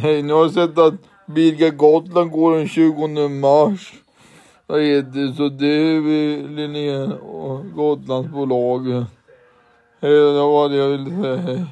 Hej, nu har jag sett att Birga Gotland går den 20 mars. Vad heter? Så det är vi Linnea och Gotlandsbolaget. Hej, det var det jag ville säga. Hej.